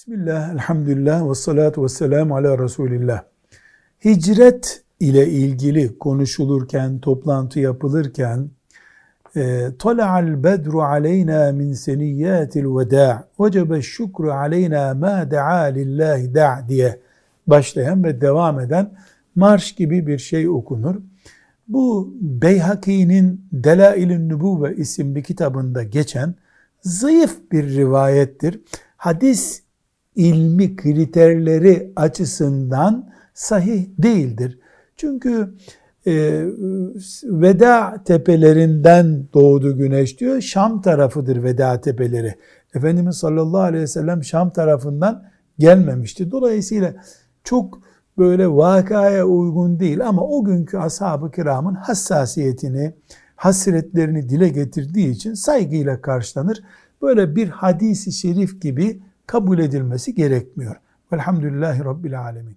Bismillah, elhamdülillah ve salatu ve selamu ala Resulillah. Hicret ile ilgili konuşulurken, toplantı yapılırken e, Tala'al bedru aleyna min seniyyatil veda' vecebe şükru aleyna ma da'a lillahi da' diye başlayan ve devam eden marş gibi bir şey okunur. Bu Beyhaki'nin Delail-i Nübüvve isimli kitabında geçen zayıf bir rivayettir. Hadis ilmi kriterleri açısından sahih değildir. Çünkü e, Veda tepelerinden doğdu güneş diyor. Şam tarafıdır Veda tepeleri. Efendimiz sallallahu aleyhi ve sellem Şam tarafından gelmemişti. Dolayısıyla çok böyle vakaya uygun değil ama o günkü ashab-ı kiramın hassasiyetini, hasretlerini dile getirdiği için saygıyla karşılanır. Böyle bir hadisi şerif gibi kabul edilmesi gerekmiyor. Velhamdülillahi Rabbil Alemin.